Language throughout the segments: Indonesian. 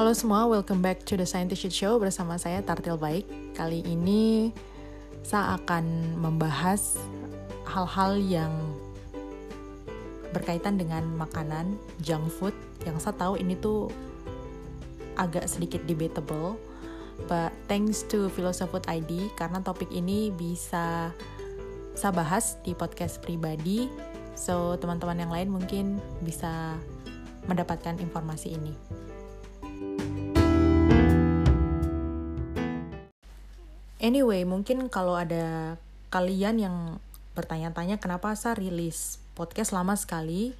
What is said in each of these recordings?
Halo semua, welcome back to the Scientific Show bersama saya Tartil Baik. Kali ini saya akan membahas hal-hal yang berkaitan dengan makanan, junk food, yang saya tahu ini tuh agak sedikit debatable. But thanks to Philosophy ID, karena topik ini bisa saya bahas di podcast pribadi, so teman-teman yang lain mungkin bisa mendapatkan informasi ini. Anyway, mungkin kalau ada kalian yang bertanya-tanya kenapa saya rilis podcast lama sekali,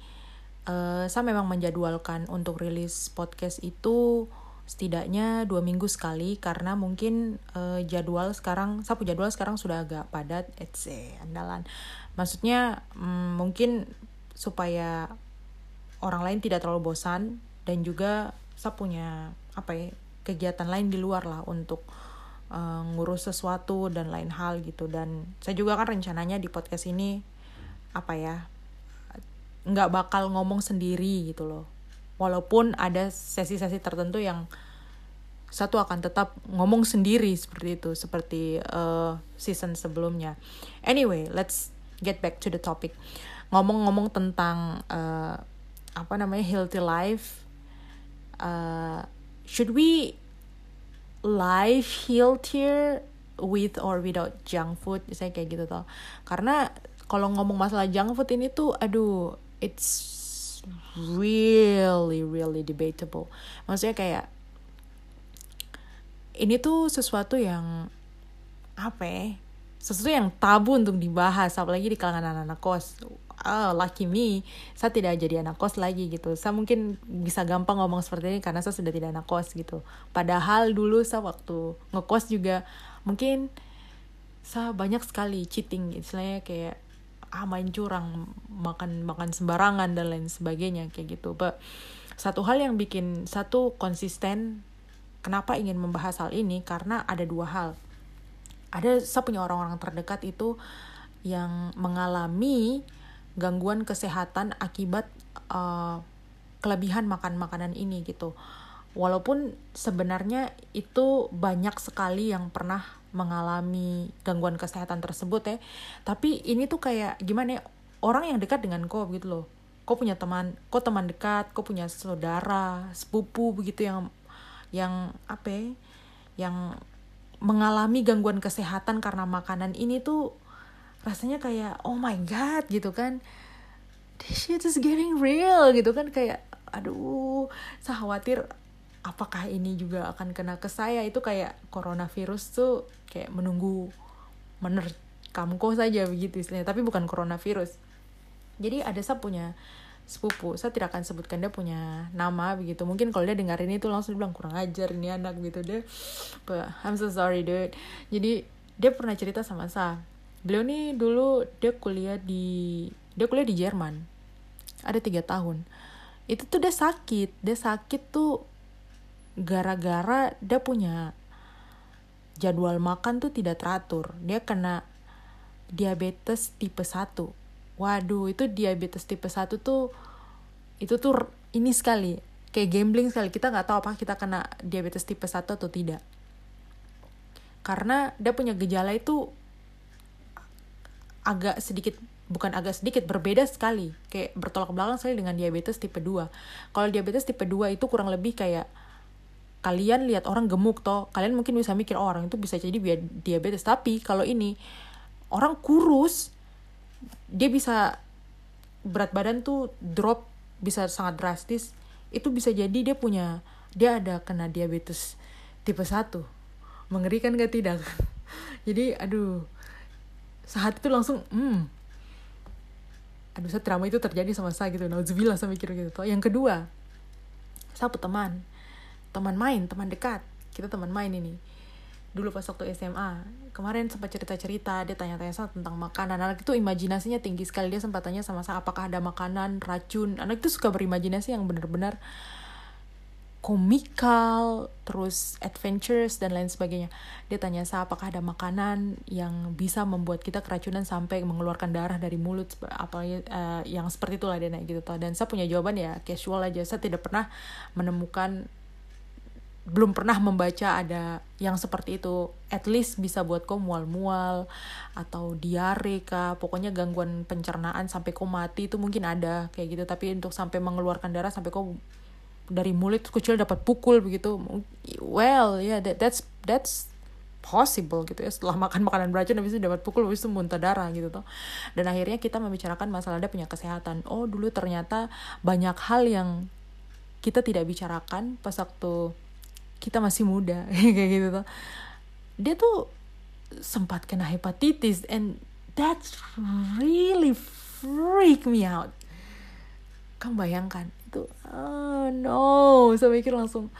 uh, saya memang menjadwalkan untuk rilis podcast itu setidaknya dua minggu sekali karena mungkin uh, jadwal sekarang sapu jadwal sekarang sudah agak padat etc andalan. Maksudnya mm, mungkin supaya orang lain tidak terlalu bosan dan juga saya punya apa ya kegiatan lain di luar lah untuk uh, ngurus sesuatu dan lain hal gitu. Dan saya juga kan rencananya di podcast ini apa ya nggak bakal ngomong sendiri gitu loh. Walaupun ada sesi-sesi tertentu yang satu akan tetap ngomong sendiri seperti itu seperti uh, season sebelumnya. Anyway let's get back to the topic. Ngomong-ngomong tentang uh, apa namanya healthy life uh, should we life healthier with or without junk food. Saya kayak gitu tuh karena kalau ngomong masalah junk food ini tuh aduh it's really really debatable. Maksudnya kayak ini tuh sesuatu yang apa ya sesuatu yang tabu untuk dibahas apalagi di kalangan anak-anak kos oh, lucky me, saya tidak jadi anak kos lagi gitu. Saya mungkin bisa gampang ngomong seperti ini karena saya sudah tidak anak kos gitu. Padahal dulu saya waktu ngekos juga mungkin saya banyak sekali cheating, istilahnya kayak ah main curang, makan makan sembarangan dan lain sebagainya kayak gitu. But satu hal yang bikin satu konsisten kenapa ingin membahas hal ini karena ada dua hal. Ada saya punya orang-orang terdekat itu yang mengalami gangguan kesehatan akibat uh, kelebihan makan makanan ini gitu. Walaupun sebenarnya itu banyak sekali yang pernah mengalami gangguan kesehatan tersebut ya. Tapi ini tuh kayak gimana ya, orang yang dekat dengan kau gitu loh. Kau punya teman, kau teman dekat, kau punya saudara, sepupu begitu yang yang apa ya, yang mengalami gangguan kesehatan karena makanan ini tuh rasanya kayak oh my god gitu kan. This shit is getting real gitu kan. Kayak aduh saya khawatir apakah ini juga akan kena ke saya. Itu kayak coronavirus tuh kayak menunggu menerkam kok saja begitu istilahnya. Tapi bukan coronavirus. Jadi ada saya punya sepupu saya tidak akan sebutkan dia punya nama begitu. Mungkin kalau dia dengar ini tuh langsung bilang kurang ajar ini anak gitu. Deh I'm so sorry dude. Jadi dia pernah cerita sama saya beliau nih dulu dia kuliah di dia kuliah di Jerman. Ada tiga tahun. Itu tuh dia sakit. Dia sakit tuh gara-gara dia punya jadwal makan tuh tidak teratur. Dia kena diabetes tipe 1 waduh itu diabetes tipe 1 tuh itu tuh ini sekali. Kayak gambling sekali. Kita nggak tahu apa kita kena diabetes tipe 1 atau tidak. Karena dia punya gejala itu agak sedikit bukan agak sedikit berbeda sekali. Kayak bertolak belakang sekali dengan diabetes tipe 2 kalau diabetes tipe 2 itu kurang lebih kayak kalian lihat orang gemuk toh kalian mungkin bisa mikir oh, orang itu bisa jadi diabetes. Tapi kalau ini orang kurus dia bisa berat badan tuh drop bisa sangat drastis. Itu bisa jadi dia punya dia ada kena diabetes tipe 1 mengerikan gak tidak. Jadi aduh saat itu langsung hmm aduh saya trauma itu terjadi sama saya gitu. Nauzubillah saya mikir gitu. Toh yang kedua satu teman. Teman main teman dekat. Kita teman main ini. Dulu pas waktu SMA kemarin sempat cerita-cerita dia tanya-tanya saya tentang makanan. Anak itu imajinasinya tinggi sekali. Dia sempat tanya sama saya apakah ada makanan racun? Anak itu suka berimajinasi yang benar-benar komikal, terus adventures dan lain sebagainya. Dia tanya saya apakah ada makanan yang bisa membuat kita keracunan sampai mengeluarkan darah dari mulut? Apa uh, yang seperti itulah dia naik gitu Dan saya punya jawaban ya casual aja. Saya tidak pernah menemukan belum pernah membaca ada yang seperti itu. At least bisa buat kau mual-mual atau diare kah. Pokoknya gangguan pencernaan sampai kau mati itu mungkin ada kayak gitu. Tapi untuk sampai mengeluarkan darah sampai kau dari mulut kecil dapat pukul begitu. Well ya yeah, that, that's that's possible gitu ya. Setelah makan makanan beracun habis itu dapat pukul habis itu muntah darah gitu tuh dan akhirnya kita membicarakan masalah dia punya kesehatan. Oh dulu ternyata banyak hal yang kita tidak bicarakan pas waktu kita masih muda. Kayak gitu tuh dia tuh sempat kena hepatitis and that's really freak me out kamu bayangkan itu oh no. Saya mikir langsung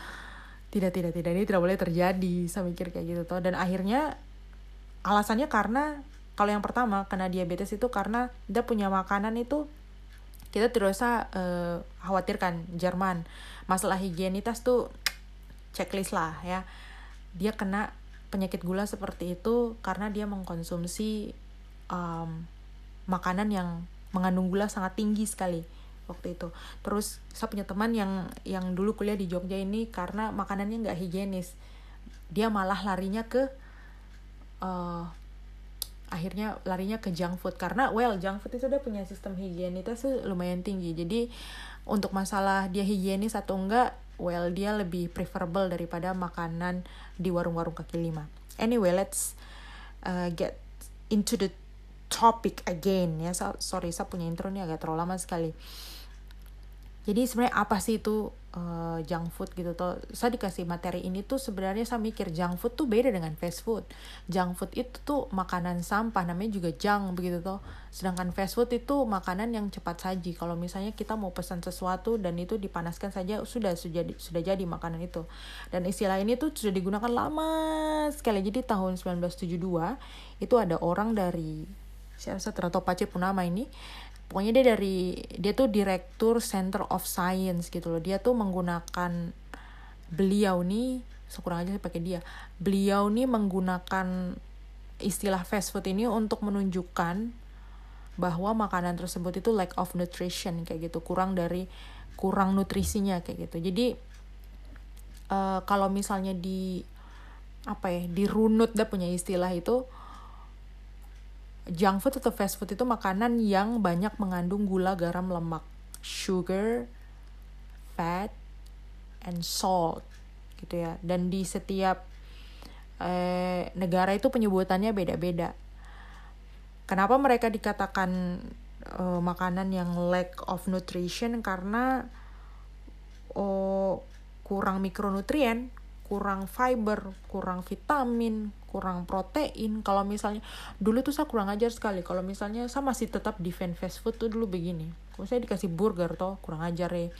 tidak tidak tidak ini tidak boleh terjadi. Saya mikir kayak gitu tuh dan akhirnya alasannya karena kalau yang pertama kena diabetes itu karena dia punya makanan itu kita tidak usah uh, khawatirkan Jerman. Masalah higienitas tuh checklist lah ya. Dia kena penyakit gula seperti itu karena dia mengkonsumsi um, makanan yang mengandung gula sangat tinggi sekali waktu itu. Terus saya punya teman yang yang dulu kuliah di Jogja ini karena makanannya nggak higienis. Dia malah larinya ke uh, akhirnya larinya ke junk food. Karena well junk food itu udah punya sistem higienitas lumayan tinggi. Jadi untuk masalah dia higienis atau enggak well dia lebih preferable daripada makanan di warung-warung kaki lima. Anyway let's uh, get into the topic again ya. So, sorry saya punya intro ini agak terlalu lama sekali jadi sebenarnya apa sih itu uh, junk food gitu? Tuh saya dikasih materi ini tuh sebenarnya saya mikir junk food tuh beda dengan fast food. Junk food itu tuh makanan sampah namanya juga junk begitu tuh sedangkan fast food itu makanan yang cepat saji. Kalau misalnya kita mau pesan sesuatu dan itu dipanaskan saja sudah sudah sudah jadi makanan itu. Dan istilah ini tuh sudah digunakan lama sekali. Jadi tahun 1972 itu ada orang dari saya terlalu Pace Punama ini pokoknya dia dari dia tuh direktur Center of Science gitu loh. Dia tuh menggunakan beliau nih sekurang aja pakai dia. Beliau nih menggunakan istilah fast food ini untuk menunjukkan bahwa makanan tersebut itu lack of nutrition kayak gitu. Kurang dari kurang nutrisinya kayak gitu. Jadi uh, kalau misalnya di apa ya dirunut dia punya istilah itu junk food atau fast food itu makanan yang banyak mengandung gula, garam, lemak, sugar, fat, and salt gitu ya. Dan di setiap eh, negara itu penyebutannya beda-beda. Kenapa mereka dikatakan eh, makanan yang lack of nutrition? Karena oh, kurang mikronutrien, kurang fiber, kurang vitamin, kurang protein. Kalau misalnya dulu tuh saya kurang ajar sekali. Kalau misalnya saya masih tetap defend fast food tuh dulu begini. Kalau saya dikasih burger toh kurang ajar ya.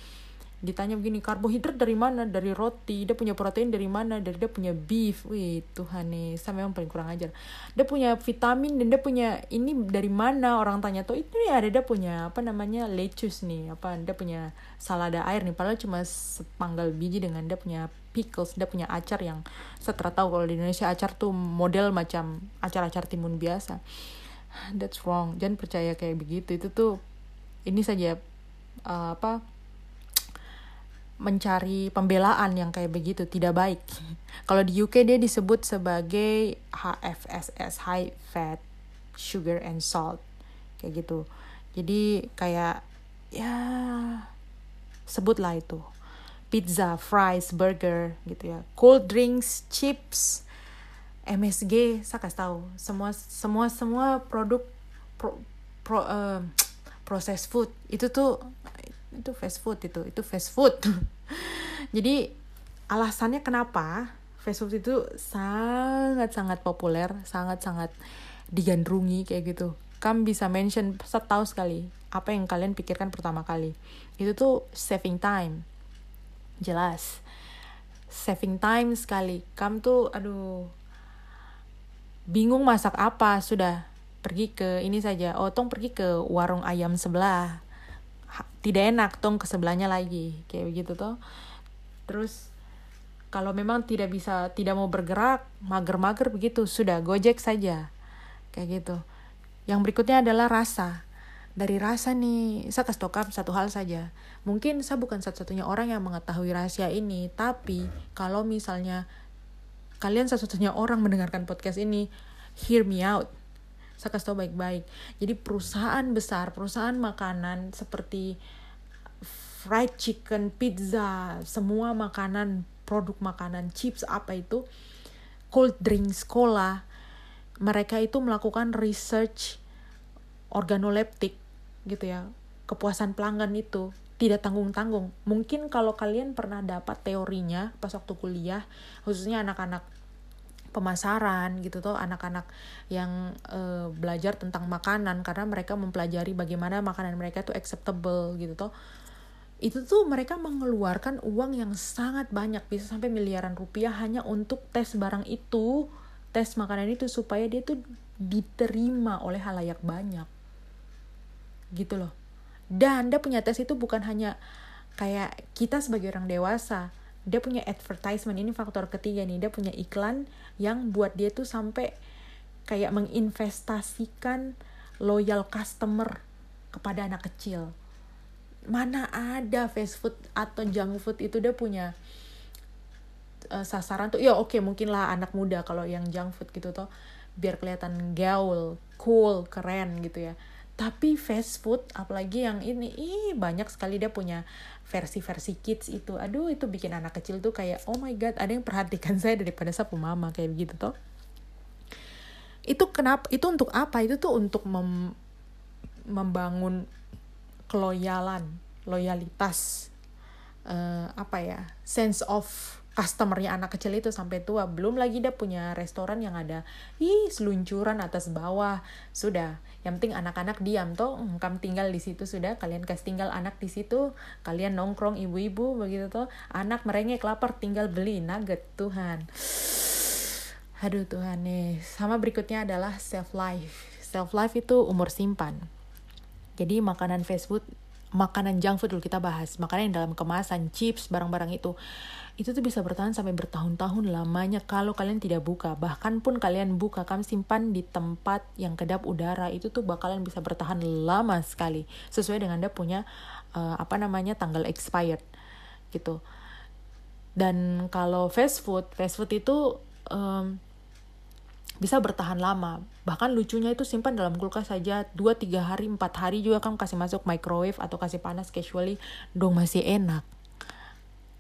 Ditanya begini karbohidrat dari mana? Dari roti. Dia punya protein dari mana? Dari dia punya beef. Wih Tuhan nih saya memang paling kurang ajar. Dia punya vitamin dan dia punya ini dari mana? Orang tanya tuh itu ya ada dia punya apa namanya lettuce nih. Apa dia punya salada air nih. Padahal cuma sepanggal biji dengan dia punya pickles dia punya acar yang setelah tahu kalau di Indonesia acar tuh model macam acar-acar timun biasa. That's wrong. Jangan percaya kayak begitu. Itu tuh ini saja uh, apa mencari pembelaan yang kayak begitu. Tidak baik. Kalau di UK dia disebut sebagai HFSS high fat sugar and salt. Kayak gitu. Jadi kayak ya sebutlah itu pizza, fries, burger gitu ya, cold drinks, chips, MSG, saya kasih tahu. Semua semua semua produk pro, pro, uh, processed food. Itu tuh itu fast food itu. Itu fast food. Jadi alasannya kenapa fast food itu sangat sangat populer sangat sangat digandrungi kayak gitu. Kamu bisa mention tahu sekali apa yang kalian pikirkan pertama kali. Itu tuh saving time jelas. Saving time sekali. Kamu tuh aduh bingung masak apa. Sudah pergi ke ini saja. Oh tong pergi ke warung ayam sebelah. Tidak enak tong ke sebelahnya lagi. Kayak begitu tuh terus kalau memang tidak bisa tidak mau bergerak mager-mager begitu. Sudah gojek saja. Kayak gitu. Yang berikutnya adalah rasa dari rasa nih saya kasih tau satu hal saja. Mungkin saya bukan satu-satunya orang yang mengetahui rahasia ini tapi kalau misalnya kalian satu-satunya orang mendengarkan podcast ini hear me out. Saya kasih tau baik-baik. Jadi perusahaan besar perusahaan makanan seperti fried chicken pizza semua makanan produk makanan chips apa itu cold drink sekolah mereka itu melakukan research organoleptik gitu ya kepuasan pelanggan itu tidak tanggung-tanggung. Mungkin kalau kalian pernah dapat teorinya pas waktu kuliah, khususnya anak-anak pemasaran gitu tuh anak-anak yang uh, belajar tentang makanan karena mereka mempelajari bagaimana makanan mereka tuh acceptable gitu tuh itu tuh mereka mengeluarkan uang yang sangat banyak bisa sampai miliaran rupiah hanya untuk tes barang itu tes makanan itu supaya dia tuh diterima oleh halayak banyak gitu loh. Dan dia punya tes itu bukan hanya kayak kita sebagai orang dewasa dia punya advertisement ini faktor ketiga nih dia punya iklan yang buat dia tuh sampai kayak menginvestasikan loyal customer kepada anak kecil. Mana ada fast food atau junk food itu dia punya uh, sasaran tuh ya oke okay, mungkin lah anak muda kalau yang junk food gitu tuh biar kelihatan gaul cool keren gitu ya tapi fast food apalagi yang ini ih banyak sekali dia punya versi-versi kids itu. Aduh itu bikin anak kecil tuh kayak oh my god ada yang perhatikan saya daripada sapu mama kayak begitu toh. Itu kenapa itu untuk apa? Itu tuh untuk mem, membangun keloyalan loyalitas uh, apa ya sense of customernya anak kecil itu sampai tua belum lagi dia punya restoran yang ada ih seluncuran atas bawah. Sudah yang penting anak-anak diam toh kamu tinggal di situ sudah kalian kasih tinggal anak di situ kalian nongkrong ibu-ibu begitu toh anak merengek lapar tinggal beli nugget Tuhan. Aduh Tuhan nih. Sama berikutnya adalah self life self life itu umur simpan. Jadi makanan fast food makanan junk food dulu kita bahas. Makanan yang dalam kemasan chips barang-barang itu itu tuh bisa bertahan sampai bertahun-tahun lamanya kalau kalian tidak buka. Bahkan pun kalian buka kalian simpan di tempat yang kedap udara itu tuh bakalan bisa bertahan lama sekali. Sesuai dengan dia punya uh, apa namanya tanggal expired gitu. Dan kalau fast food fast food itu um, bisa bertahan lama. Bahkan lucunya itu simpan dalam kulkas saja 2-3 hari 4 hari juga kamu kasih masuk microwave atau kasih panas casually dong masih enak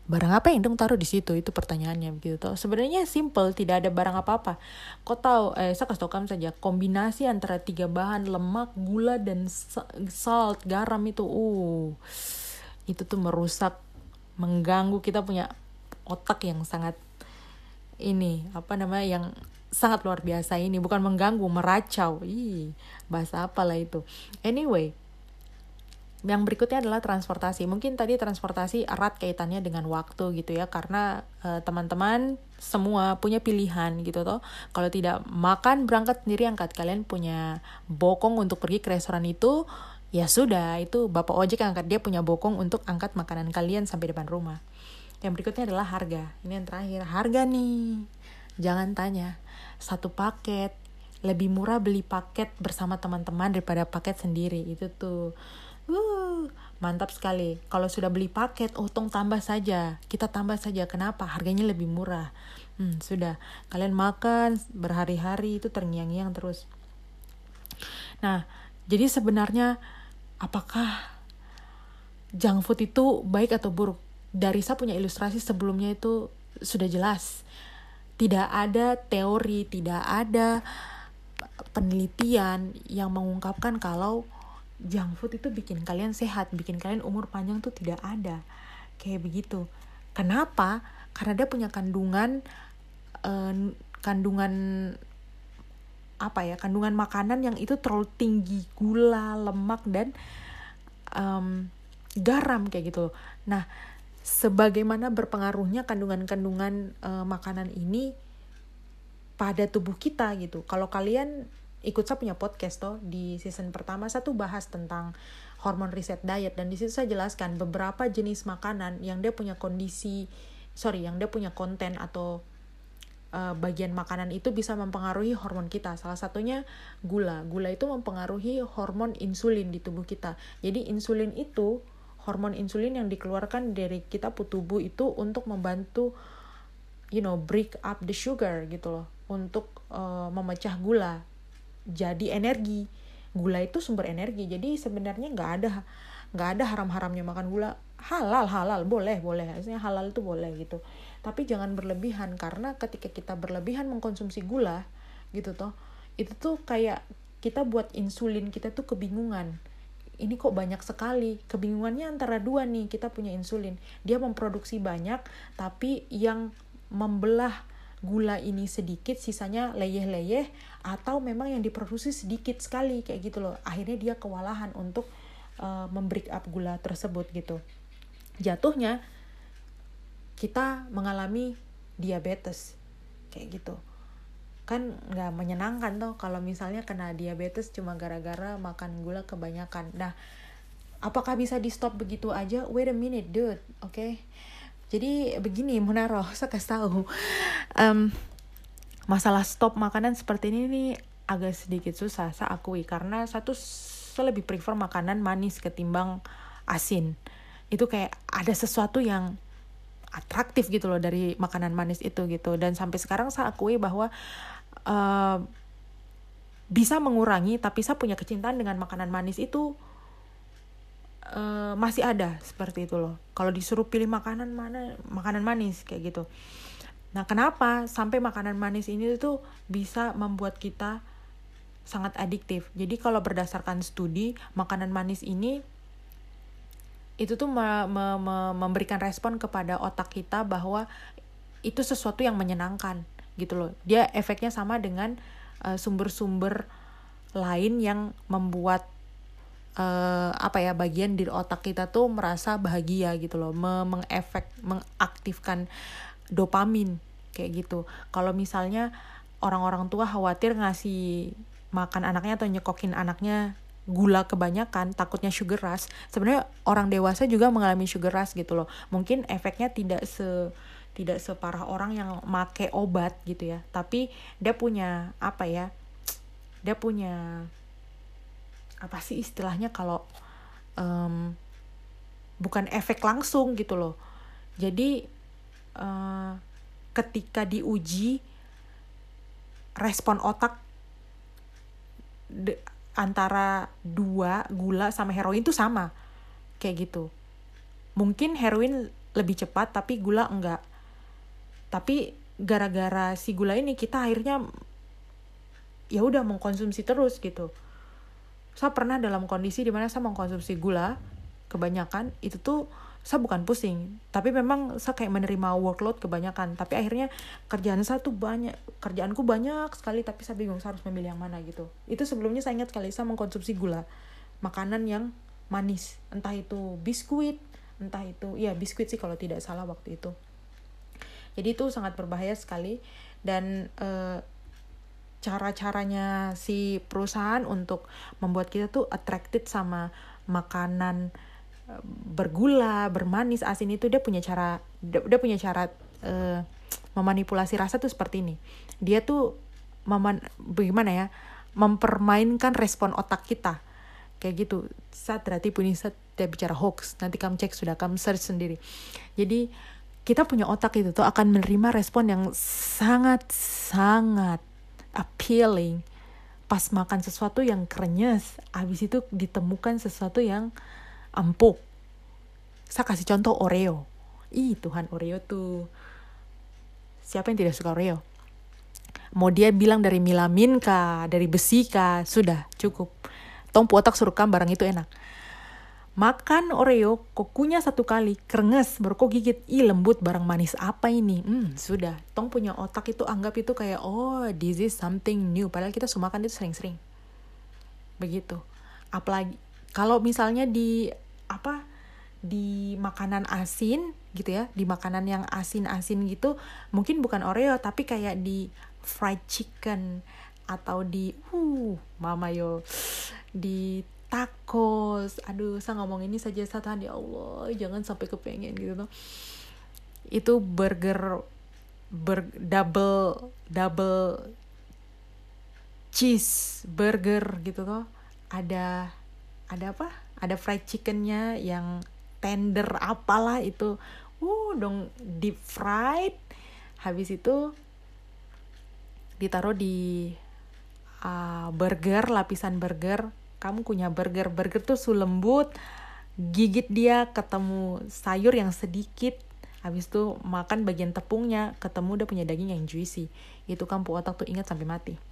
barang apa yang dong taruh di situ? Itu pertanyaannya begitu toh. Sebenarnya simple tidak ada barang apa apa kau tahu eh saya kasih tau kamu saja kombinasi antara tiga bahan lemak gula dan salt garam itu uh itu tuh merusak mengganggu kita punya otak yang sangat ini apa namanya yang sangat luar biasa ini. Bukan mengganggu meracau. Ih bahasa apalah itu. Anyway yang berikutnya adalah transportasi. Mungkin tadi transportasi erat kaitannya dengan waktu gitu ya, karena eh, teman-teman uh, semua punya pilihan gitu toh. Kalau tidak makan berangkat sendiri angkat kalian punya bokong untuk pergi ke restoran itu, ya sudah itu bapak ojek yang angkat dia punya bokong untuk angkat makanan kalian sampai depan rumah. Yang berikutnya adalah harga. Ini yang terakhir harga nih. Jangan tanya satu paket lebih murah beli paket bersama teman-teman daripada paket sendiri itu tuh Uh, mantap sekali. Kalau sudah beli paket, oh tong tambah saja. Kita tambah saja. Kenapa? Harganya lebih murah. Hmm, sudah. Kalian makan berhari-hari itu terngiang-ngiang terus. Nah, jadi sebenarnya apakah junk food itu baik atau buruk? Dari saya punya ilustrasi sebelumnya itu sudah jelas. Tidak ada teori, tidak ada penelitian yang mengungkapkan kalau junk food itu bikin kalian sehat, bikin kalian umur panjang tuh tidak ada. Kayak begitu. Kenapa? Karena dia punya kandungan uh, kandungan apa ya? Kandungan makanan yang itu terlalu tinggi gula, lemak dan um, garam kayak gitu. Nah, sebagaimana berpengaruhnya kandungan-kandungan uh, makanan ini pada tubuh kita gitu. Kalau kalian ikut saya punya podcast toh di season pertama saya tuh bahas tentang hormon reset diet dan di situ saya jelaskan beberapa jenis makanan yang dia punya kondisi sorry yang dia punya konten atau uh, bagian makanan itu bisa mempengaruhi hormon kita. Salah satunya gula. Gula itu mempengaruhi hormon insulin di tubuh kita. Jadi insulin itu hormon insulin yang dikeluarkan dari kita tubuh itu untuk membantu you know break up the sugar gitu loh untuk uh, memecah gula jadi energi. Gula itu sumber energi jadi sebenarnya nggak ada nggak ada haram-haramnya makan gula. Halal halal boleh boleh. Maksudnya halal itu boleh gitu. Tapi jangan berlebihan karena ketika kita berlebihan mengkonsumsi gula gitu toh itu tuh kayak kita buat insulin kita tuh kebingungan. Ini kok banyak sekali. Kebingungannya antara dua nih kita punya insulin. Dia memproduksi banyak tapi yang membelah gula ini sedikit sisanya leyeh-leyeh atau memang yang diproduksi sedikit sekali kayak gitu loh. Akhirnya dia kewalahan untuk uh, membreak up gula tersebut gitu. Jatuhnya kita mengalami diabetes kayak gitu. Kan nggak menyenangkan tuh kalau misalnya kena diabetes cuma gara-gara makan gula kebanyakan. Nah apakah bisa di stop begitu aja? Wait a minute dude oke okay? jadi begini Munaro saya kasih tahu. Um, masalah stop makanan seperti ini nih agak sedikit susah saya akui. Karena satu saya lebih prefer makanan manis ketimbang asin. Itu kayak ada sesuatu yang atraktif gitu loh dari makanan manis itu gitu. Dan sampai sekarang saya akui bahwa uh, bisa mengurangi tapi saya punya kecintaan dengan makanan manis itu uh, masih ada seperti itu loh. Kalau disuruh pilih makanan mana makanan manis kayak gitu nah kenapa sampai makanan manis ini tuh bisa membuat kita sangat adiktif? Jadi kalau berdasarkan studi makanan manis ini itu tuh me me me memberikan respon kepada otak kita bahwa itu sesuatu yang menyenangkan gitu loh. Dia efeknya sama dengan eh, sumber-sumber uh, lain yang membuat uh, apa ya bagian di otak kita tuh merasa bahagia gitu loh. Mengefek mengaktifkan dopamin kayak gitu. Kalau misalnya orang-orang tua khawatir ngasih makan anaknya atau nyekokin anaknya gula kebanyakan takutnya sugar rush sebenarnya orang dewasa juga mengalami sugar rush gitu loh. Mungkin efeknya tidak se tidak separah orang yang make obat gitu ya. Tapi dia punya apa ya dia punya apa sih istilahnya kalau um, bukan efek langsung gitu loh. Jadi uh, ketika diuji respon otak de, antara dua gula sama heroin itu sama kayak gitu. Mungkin heroin lebih cepat tapi gula enggak. Tapi gara-gara si gula ini kita akhirnya ya udah mengkonsumsi terus gitu. Saya pernah dalam kondisi di mana saya mengkonsumsi gula kebanyakan itu tuh saya bukan pusing tapi memang saya kayak menerima workload kebanyakan. Tapi akhirnya kerjaan saya tuh banyak kerjaanku banyak sekali tapi saya bingung saya harus memilih yang mana gitu. Itu sebelumnya saya ingat kali saya mengkonsumsi gula makanan yang manis. Entah itu biskuit entah itu ya biskuit sih kalau tidak salah waktu itu. Jadi itu sangat berbahaya sekali. Dan e, cara-caranya si perusahaan untuk membuat kita tuh attracted sama makanan bergula, bermanis, asin itu dia punya cara dia, punya cara e, memanipulasi rasa tuh seperti ini. Dia tuh meman bagaimana ya? mempermainkan respon otak kita. Kayak gitu. Saat berarti punya saat dia bicara hoax. Nanti kamu cek sudah kamu search sendiri. Jadi kita punya otak itu tuh akan menerima respon yang sangat sangat appealing pas makan sesuatu yang krenyes habis itu ditemukan sesuatu yang empuk saya kasih contoh Oreo ih Tuhan Oreo tuh siapa yang tidak suka Oreo mau dia bilang dari milamin kah dari besi kah sudah cukup tong otak surukam barang itu enak Makan Oreo, kokunya satu kali, kerenges, baru kok gigit. Ih lembut, barang manis apa ini? Hmm, sudah. Tong punya otak itu anggap itu kayak, oh this is something new. Padahal kita suka makan itu sering-sering. Begitu. Apalagi, kalau misalnya di, apa, di makanan asin gitu ya, di makanan yang asin-asin gitu, mungkin bukan Oreo, tapi kayak di fried chicken, atau di, uh, mama yo, di tacos. Aduh saya ngomong ini saja satan ya Allah jangan sampai kepengen gitu tuh. Itu burger ber double double cheese burger gitu loh ada ada apa? Ada fried chickennya yang tender apalah itu. Uh dong deep fried. Habis itu ditaruh di uh, burger lapisan burger. Kamu punya burger. Burger tuh su lembut gigit dia ketemu sayur yang sedikit. Habis itu makan bagian tepungnya ketemu udah punya daging yang juicy. Itu kamu otak tuh ingat sampai mati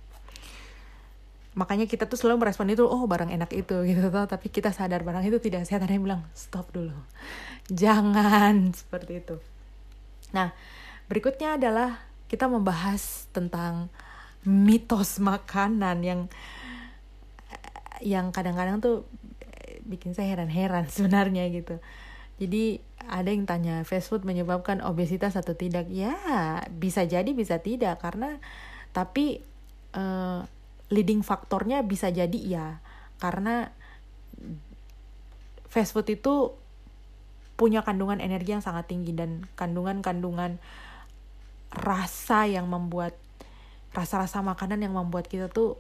makanya kita tuh selalu merespon itu oh barang enak itu gitu tuh tapi kita sadar barang itu tidak sehat. Ada yang bilang stop dulu. Jangan seperti itu. Nah berikutnya adalah kita membahas tentang mitos makanan yang yang kadang-kadang tuh bikin saya heran-heran sebenarnya gitu. Jadi ada yang tanya fast food menyebabkan obesitas atau tidak? Ya bisa jadi bisa tidak. Karena tapi uh, leading faktornya bisa jadi ya karena fast food itu punya kandungan energi yang sangat tinggi dan kandungan-kandungan rasa yang membuat rasa-rasa makanan yang membuat kita tuh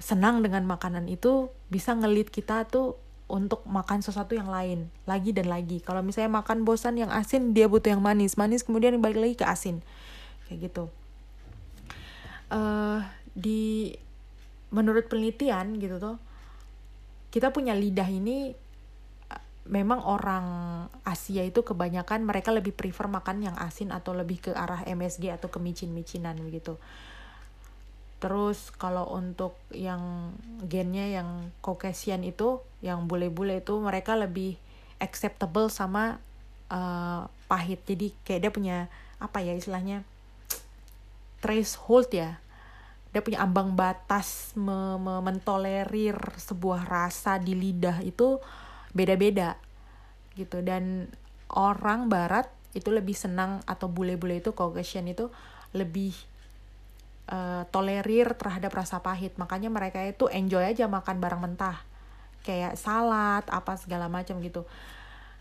senang dengan makanan itu bisa ngelit kita tuh untuk makan sesuatu yang lain lagi dan lagi. Kalau misalnya makan bosan yang asin dia butuh yang manis. Manis kemudian balik lagi ke asin. Kayak gitu. Uh, di menurut penelitian gitu tuh kita punya lidah ini memang orang Asia itu kebanyakan mereka lebih prefer makan yang asin atau lebih ke arah MSG atau ke micin-micinan begitu terus kalau untuk yang gennya yang Caucasian itu yang bule-bule itu mereka lebih acceptable sama uh, pahit. Jadi kayak dia punya apa ya istilahnya threshold ya dia punya ambang batas me me mentolerir sebuah rasa di lidah itu beda-beda gitu. Dan orang barat itu lebih senang atau bule-bule itu Caucasian itu lebih uh, tolerir terhadap rasa pahit. Makanya mereka itu enjoy aja makan barang mentah. Kayak salad apa segala macam gitu.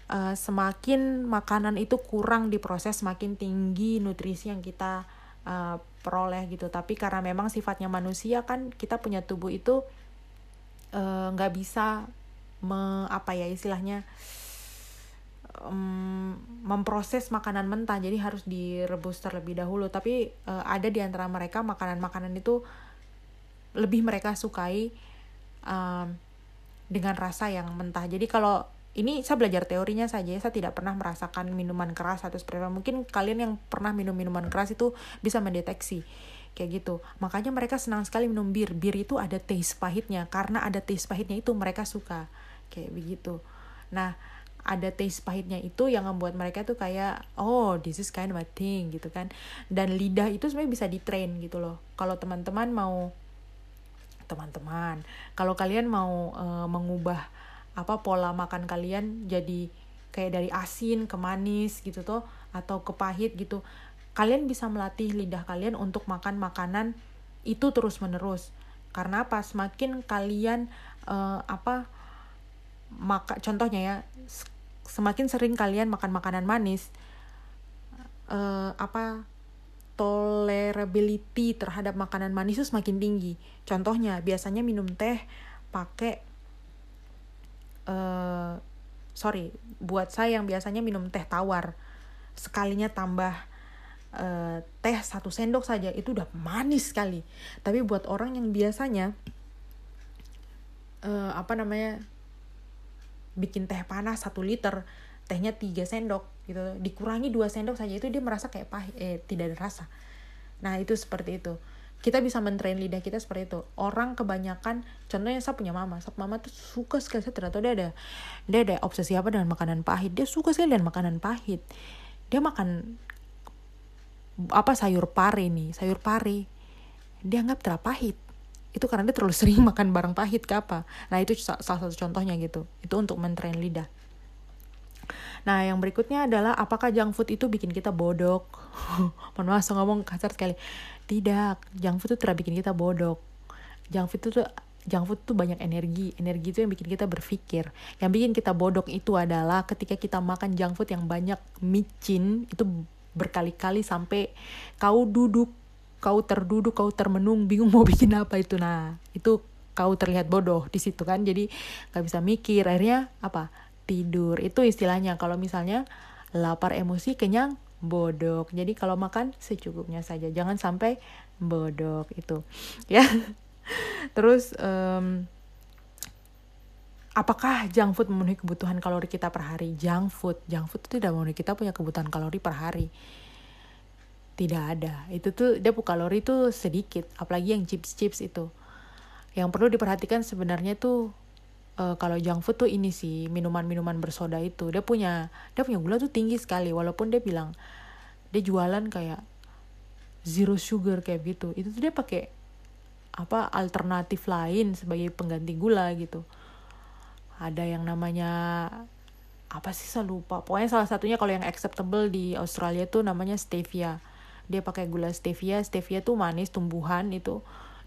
Uh, semakin makanan itu kurang diproses semakin tinggi nutrisi yang kita uh, peroleh gitu. Tapi karena memang sifatnya manusia kan kita punya tubuh itu nggak uh, bisa me, apa ya istilahnya um, memproses makanan mentah. Jadi harus direbus terlebih dahulu. Tapi uh, ada di antara mereka makanan-makanan itu lebih mereka sukai um, dengan rasa yang mentah. Jadi kalau ini saya belajar teorinya saja saya tidak pernah merasakan minuman keras atau seperti mungkin kalian yang pernah minum minuman keras itu bisa mendeteksi kayak gitu. Makanya mereka senang sekali minum bir. Bir itu ada taste pahitnya. Karena ada taste pahitnya itu mereka suka. Kayak begitu. Nah ada taste pahitnya itu yang membuat mereka tuh kayak oh this is kind of a thing gitu kan. Dan lidah itu sebenarnya bisa ditrain gitu loh. Kalau teman-teman mau teman-teman kalau kalian mau uh, mengubah apa pola makan kalian jadi kayak dari asin ke manis gitu tuh atau ke pahit gitu. Kalian bisa melatih lidah kalian untuk makan makanan itu terus menerus karena apa? Semakin kalian uh, apa maka contohnya ya semakin sering kalian makan makanan manis uh, apa tolerability terhadap makanan manis itu semakin tinggi. Contohnya biasanya minum teh pakai uh, sorry buat saya yang biasanya minum teh tawar sekalinya tambah uh, teh satu sendok saja itu udah manis sekali. Tapi buat orang yang biasanya uh, apa namanya bikin teh panas satu liter tehnya tiga sendok gitu. Dikurangi dua sendok saja itu dia merasa kayak pahit eh tidak ada rasa. Nah itu seperti itu kita bisa mentrain lidah kita seperti itu. Orang kebanyakan contohnya saya punya mama. Saya mama tuh suka sekali. Saya ternyata dia ada dia ada obsesi apa dengan makanan pahit. Dia suka sekali dengan makanan pahit. Dia makan apa sayur pare nih sayur pare dia anggap terapahit itu karena dia terlalu sering makan barang pahit ke apa. Nah itu salah satu contohnya gitu. Itu untuk mentrain lidah Nah, yang berikutnya adalah apakah junk food itu bikin kita bodok? Mohon maaf, ngomong kasar sekali. Tidak, junk food itu tidak bikin kita bodok. Junk food itu junk food itu banyak energi. Energi itu yang bikin kita berpikir. Yang bikin kita bodok itu adalah ketika kita makan junk food yang banyak micin, itu berkali-kali sampai kau duduk kau terduduk kau termenung bingung mau bikin apa itu nah itu kau terlihat bodoh di situ kan jadi nggak bisa mikir akhirnya apa tidur. Itu istilahnya. Kalau misalnya lapar emosi kenyang bodok. Jadi kalau makan secukupnya saja. Jangan sampai bodok itu. Ya. Terus um, apakah junk food memenuhi kebutuhan kalori kita per hari? Junk food. Junk food itu tidak memenuhi kita punya kebutuhan kalori per hari. Tidak ada. Itu tuh dia kalori itu sedikit. Apalagi yang chips chips itu. Yang perlu diperhatikan sebenarnya tuh uh, kalau junk food tuh ini sih minuman-minuman bersoda itu. Dia punya dia punya gula tuh tinggi sekali. Walaupun dia bilang dia jualan kayak zero sugar kayak gitu. Itu tuh dia pakai apa alternatif lain sebagai pengganti gula gitu. Ada yang namanya apa sih saya lupa. Pokoknya salah satunya kalau yang acceptable di Australia tuh namanya stevia. Dia pakai gula stevia. Stevia tuh manis tumbuhan itu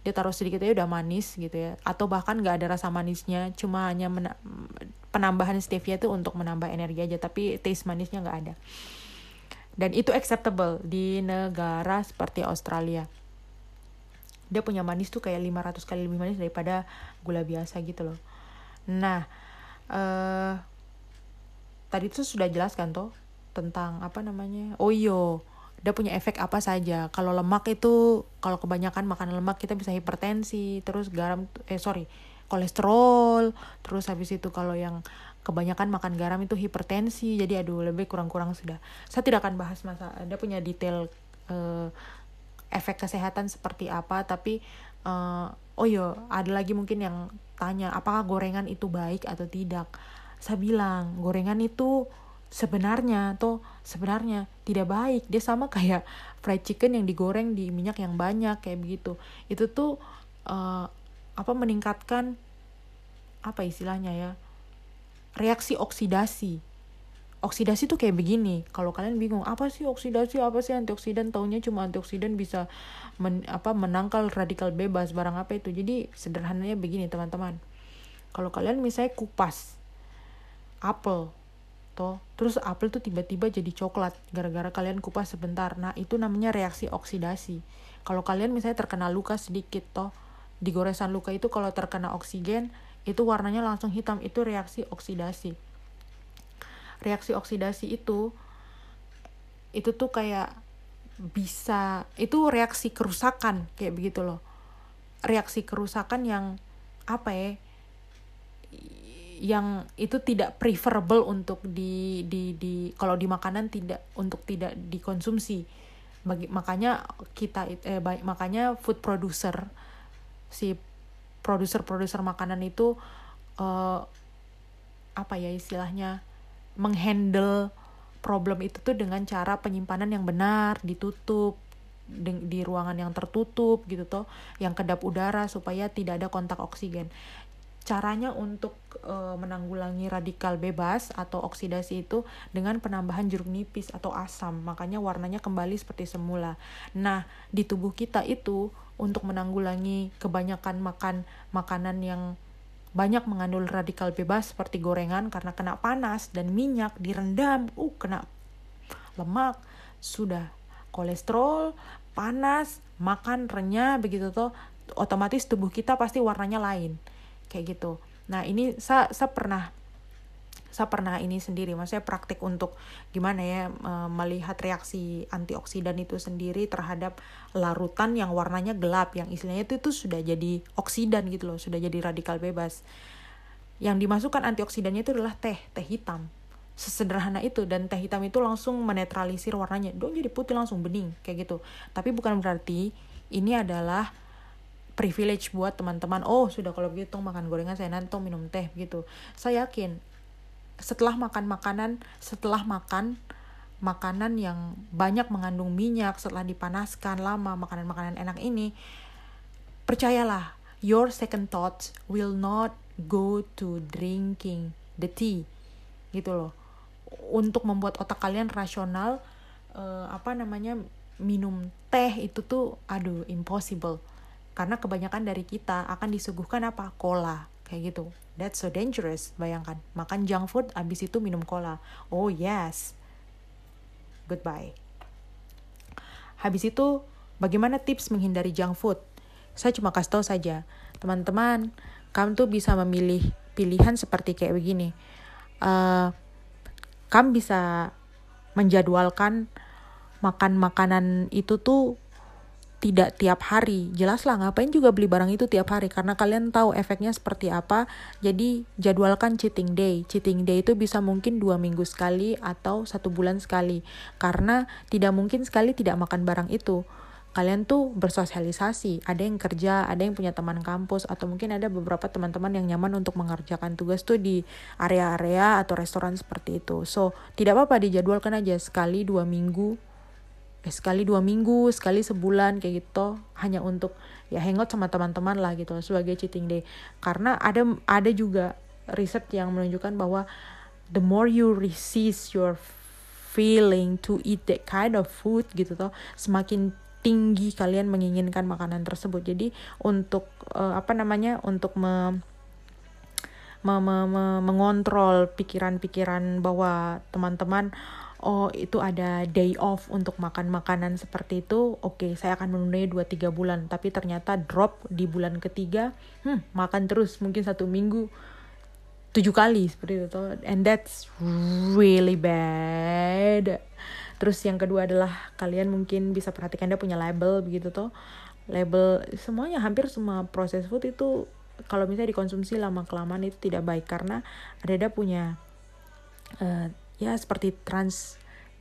dia taruh sedikit aja udah manis gitu ya. Atau bahkan nggak ada rasa manisnya cuma hanya penambahan stevia itu untuk menambah energi aja tapi taste manisnya nggak ada. Dan itu acceptable di negara seperti Australia. Dia punya manis tuh kayak 500 kali lebih manis daripada gula biasa gitu loh. Nah uh, tadi tuh sudah jelaskan tuh tentang apa namanya oh iyo dia punya efek apa saja. Kalau lemak itu kalau kebanyakan makan lemak kita bisa hipertensi terus garam eh sorry kolesterol terus habis itu kalau yang kebanyakan makan garam itu hipertensi jadi aduh lebih kurang-kurang sudah. Saya tidak akan bahas masa dia punya detail uh, efek kesehatan seperti apa tapi uh, oh iya ada lagi mungkin yang tanya apakah gorengan itu baik atau tidak? Saya bilang gorengan itu sebenarnya tuh sebenarnya tidak baik. Dia sama kayak fried chicken yang digoreng di minyak yang banyak kayak begitu. Itu tuh uh, apa meningkatkan apa istilahnya ya reaksi oksidasi. Oksidasi tuh kayak begini. Kalau kalian bingung apa sih oksidasi? Apa sih antioksidan? Taunya cuma antioksidan bisa men, apa menangkal radikal bebas barang apa itu. Jadi sederhananya begini teman-teman. Kalau kalian misalnya kupas apel toh terus apel tuh tiba-tiba jadi coklat gara-gara kalian kupas sebentar. Nah itu namanya reaksi oksidasi. Kalau kalian misalnya terkena luka sedikit toh di goresan luka itu kalau terkena oksigen itu warnanya langsung hitam. Itu reaksi oksidasi. Reaksi oksidasi itu itu tuh kayak bisa itu reaksi kerusakan kayak begitu loh. Reaksi kerusakan yang apa ya yang itu tidak preferable untuk di di di kalau di makanan tidak untuk tidak dikonsumsi. Bagi makanya kita eh baik makanya food producer si produser-produser makanan itu uh, apa ya istilahnya menghandle problem itu tuh dengan cara penyimpanan yang benar ditutup di, di ruangan yang tertutup gitu toh yang kedap udara supaya tidak ada kontak oksigen caranya untuk e, menanggulangi radikal bebas atau oksidasi itu dengan penambahan jeruk nipis atau asam. Makanya warnanya kembali seperti semula. Nah di tubuh kita itu untuk menanggulangi kebanyakan makan makanan yang banyak mengandung radikal bebas seperti gorengan karena kena panas dan minyak direndam uh kena lemak sudah kolesterol panas makan renyah begitu tuh otomatis tubuh kita pasti warnanya lain kayak gitu. Nah ini saya saya pernah saya pernah ini sendiri maksudnya praktik untuk gimana ya melihat reaksi antioksidan itu sendiri terhadap larutan yang warnanya gelap yang istilahnya itu itu sudah jadi oksidan gitu loh sudah jadi radikal bebas. Yang dimasukkan antioksidannya itu adalah teh teh hitam. Sesederhana itu dan teh hitam itu langsung menetralisir warnanya. Dong jadi putih langsung bening kayak gitu. Tapi bukan berarti ini adalah privilege buat teman-teman oh sudah kalau begitu makan gorengan saya nanti minum teh gitu. Saya yakin setelah makan makanan setelah makan makanan yang banyak mengandung minyak setelah dipanaskan lama makanan-makanan enak ini percayalah your second thoughts will not go to drinking the tea gitu loh. Untuk membuat otak kalian rasional uh, apa namanya minum teh itu tuh aduh impossible karena kebanyakan dari kita akan disuguhkan apa? Cola kayak gitu. That's so dangerous bayangkan. Makan junk food abis itu minum cola. Oh yes. Goodbye. Habis itu bagaimana tips menghindari junk food? Saya cuma kasih tahu saja. Teman-teman kamu tuh bisa memilih pilihan seperti kayak begini. Uh, kamu bisa menjadwalkan makan makanan itu tuh tidak tiap hari. Jelas lah ngapain juga beli barang itu tiap hari karena kalian tahu efeknya seperti apa. Jadi jadwalkan cheating day. Cheating day itu bisa mungkin dua minggu sekali atau satu bulan sekali. Karena tidak mungkin sekali tidak makan barang itu. Kalian tuh bersosialisasi. Ada yang kerja, ada yang punya teman kampus, atau mungkin ada beberapa teman-teman yang nyaman untuk mengerjakan tugas tuh di area-area atau restoran seperti itu. So, tidak apa-apa dijadwalkan aja sekali dua minggu eh, sekali dua minggu sekali sebulan kayak gitu. Hanya untuk ya hangout sama teman-teman lah gitu sebagai cheating day. Karena ada ada juga riset yang menunjukkan bahwa the more you resist your feeling to eat that kind of food gitu toh semakin tinggi kalian menginginkan makanan tersebut. Jadi untuk uh, apa namanya untuk me, me, me, me mengontrol pikiran-pikiran bahwa teman-teman oh itu ada day off untuk makan makanan seperti itu oke okay, saya akan menundanya 2-3 bulan. Tapi ternyata drop di bulan ketiga hmm, makan terus mungkin satu minggu. Tujuh kali seperti itu and that's really bad. Terus yang kedua adalah kalian mungkin bisa perhatikan dia punya label begitu tuh label semuanya hampir semua proses food itu kalau misalnya dikonsumsi lama kelamaan itu tidak baik. Karena ada ada punya uh, ya seperti trans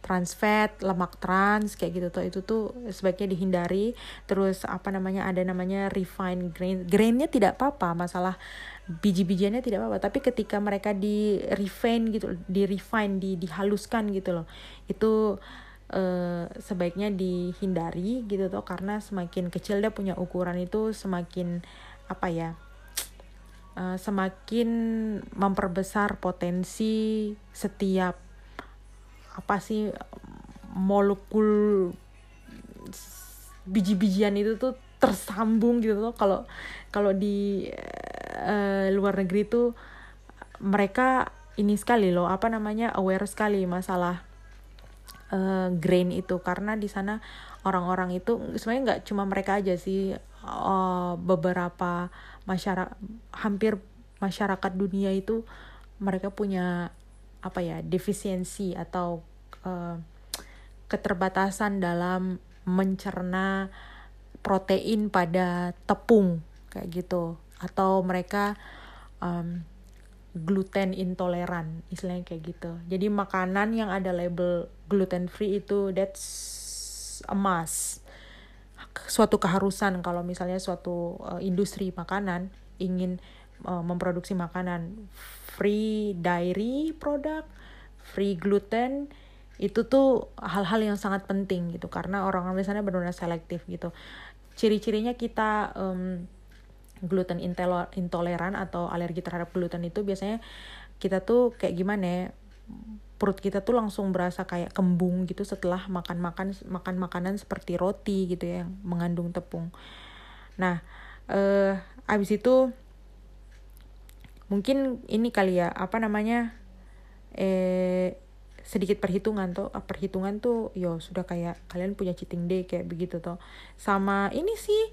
trans fat, lemak trans kayak gitu tuh itu tuh sebaiknya dihindari. Terus apa namanya ada namanya refined grain. Grainnya tidak apa-apa, masalah biji-bijiannya tidak apa-apa. Tapi ketika mereka di refine gitu, di refine, di dihaluskan gitu loh, itu eh, sebaiknya dihindari gitu tuh karena semakin kecil dia punya ukuran itu semakin apa ya? Uh, semakin memperbesar potensi setiap apa sih molekul biji-bijian itu tuh tersambung gitu tuh kalau kalau di uh, luar negeri tuh mereka ini sekali loh apa namanya aware sekali masalah uh, grain itu. Karena di sana orang-orang itu sebenarnya nggak cuma mereka aja sih uh, beberapa masyarakat hampir masyarakat dunia itu mereka punya apa ya defisiensi atau uh, keterbatasan dalam mencerna protein pada tepung kayak gitu. Atau mereka um, gluten intoleran istilahnya kayak gitu. Jadi makanan yang ada label gluten free itu that's a must. Suatu keharusan kalau misalnya suatu uh, industri makanan ingin uh, memproduksi makanan free dairy product, free gluten, itu tuh hal-hal yang sangat penting gitu karena orang-orang di sana benar-benar selektif gitu. Ciri-cirinya kita um, gluten intoleran atau alergi terhadap gluten itu biasanya kita tuh kayak gimana ya perut kita tuh langsung berasa kayak kembung gitu setelah makan makan makan makanan seperti roti gitu ya yang mengandung tepung. Nah, eh abis itu mungkin ini kali ya apa namanya eh sedikit perhitungan tuh ah, perhitungan tuh yo sudah kayak kalian punya cheating day kayak begitu tuh sama ini sih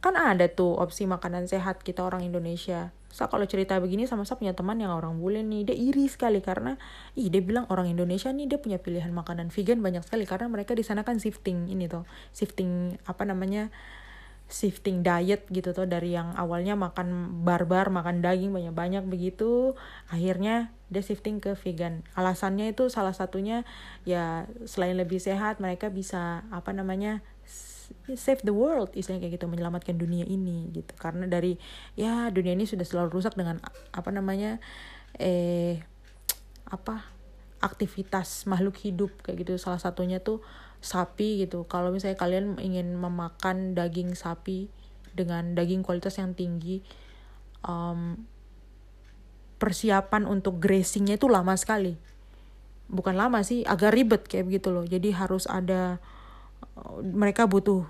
kan ada tuh opsi makanan sehat kita orang Indonesia. Saya kalau cerita begini sama saya punya teman yang orang bule nih dia iri sekali karena ih dia bilang orang Indonesia nih dia punya pilihan makanan vegan banyak sekali karena mereka di sana kan shifting ini tuh shifting apa namanya shifting diet gitu tuh dari yang awalnya makan barbar makan daging banyak-banyak begitu akhirnya dia shifting ke vegan. Alasannya itu salah satunya ya selain lebih sehat mereka bisa apa namanya save the world istilahnya kayak gitu menyelamatkan dunia ini gitu. Karena dari ya dunia ini sudah selalu rusak dengan apa namanya eh apa aktivitas makhluk hidup kayak gitu. Salah satunya tuh sapi gitu. Kalau misalnya kalian ingin memakan daging sapi dengan daging kualitas yang tinggi um, persiapan untuk grazingnya itu lama sekali. Bukan lama sih agak ribet kayak begitu loh. Jadi harus ada mereka butuh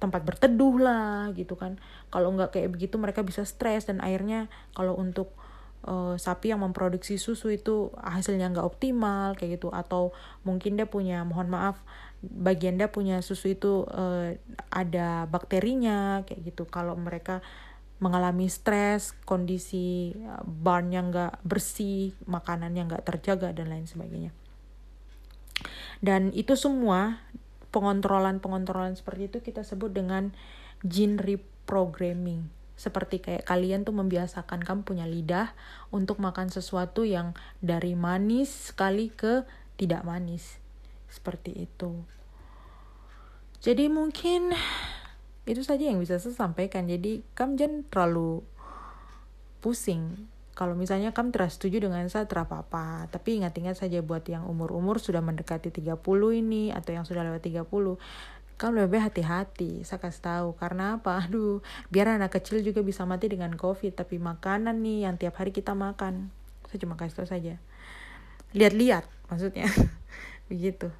tempat berteduh lah gitu kan. Kalau nggak kayak begitu mereka bisa stres dan akhirnya kalau untuk uh, sapi yang memproduksi susu itu hasilnya nggak optimal kayak gitu. Atau mungkin dia punya mohon maaf bagian dia punya susu itu uh, ada bakterinya kayak gitu. Kalau mereka mengalami stres kondisi eh, barnnya nggak bersih makanannya nggak terjaga dan lain sebagainya. Dan itu semua pengontrolan pengontrolan seperti itu kita sebut dengan gene reprogramming seperti kayak kalian tuh membiasakan kamu punya lidah untuk makan sesuatu yang dari manis sekali ke tidak manis. Seperti itu. Jadi mungkin itu saja yang bisa saya sampaikan. Jadi kamu jangan terlalu pusing. Kalau misalnya kamu tidak setuju dengan saya tidak apa-apa. Tapi ingat-ingat saja buat yang umur-umur sudah mendekati 30 ini atau yang sudah lewat 30 kamu lebih hati-hati saya kasih tahu. Karena apa? Aduh biar anak kecil juga bisa mati dengan covid tapi makanan nih yang tiap hari kita makan. Saya cuma kasih tahu saja. Lihat-lihat maksudnya. Begitu.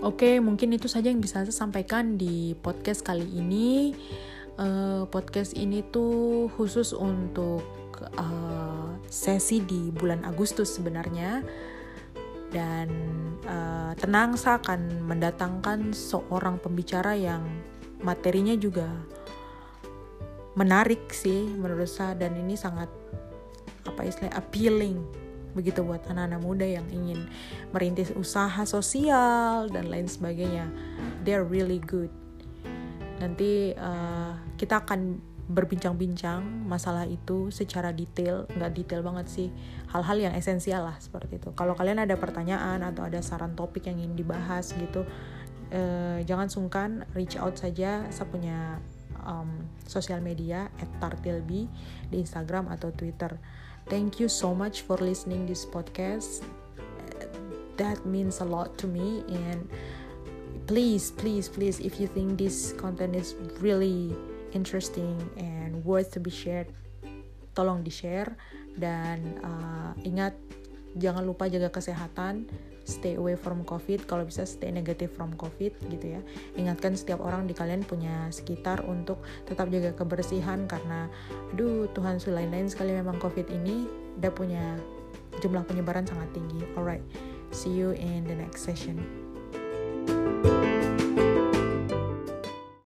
Oke, mungkin itu saja yang bisa saya sampaikan di podcast kali ini. Uh, podcast ini tuh khusus untuk uh, sesi di bulan Agustus sebenarnya dan uh, tenang saya akan mendatangkan seorang pembicara yang materinya juga menarik sih menurut saya dan ini sangat apa istilah appealing begitu buat anak-anak muda yang ingin merintis usaha sosial dan lain sebagainya. They're really good. Nanti uh, kita akan berbincang-bincang masalah itu secara detail. Nggak detail banget sih hal-hal yang esensial lah seperti itu. Kalau kalian ada pertanyaan atau ada saran topik yang ingin dibahas gitu eh, jangan sungkan reach out saja saya punya um, sosial media @tartilbi di Instagram atau Twitter. Thank you so much for listening this podcast. That means a lot to me and please please please if you think this content is really interesting and worth to be shared tolong di share dan uh, ingat jangan lupa jaga kesehatan stay away from covid. Kalau bisa stay negative from covid gitu ya. Ingatkan setiap orang di kalian punya sekitar untuk tetap jaga kebersihan karena aduh Tuhan selain lain sekali memang covid ini udah punya jumlah penyebaran sangat tinggi. Alright see you in the next session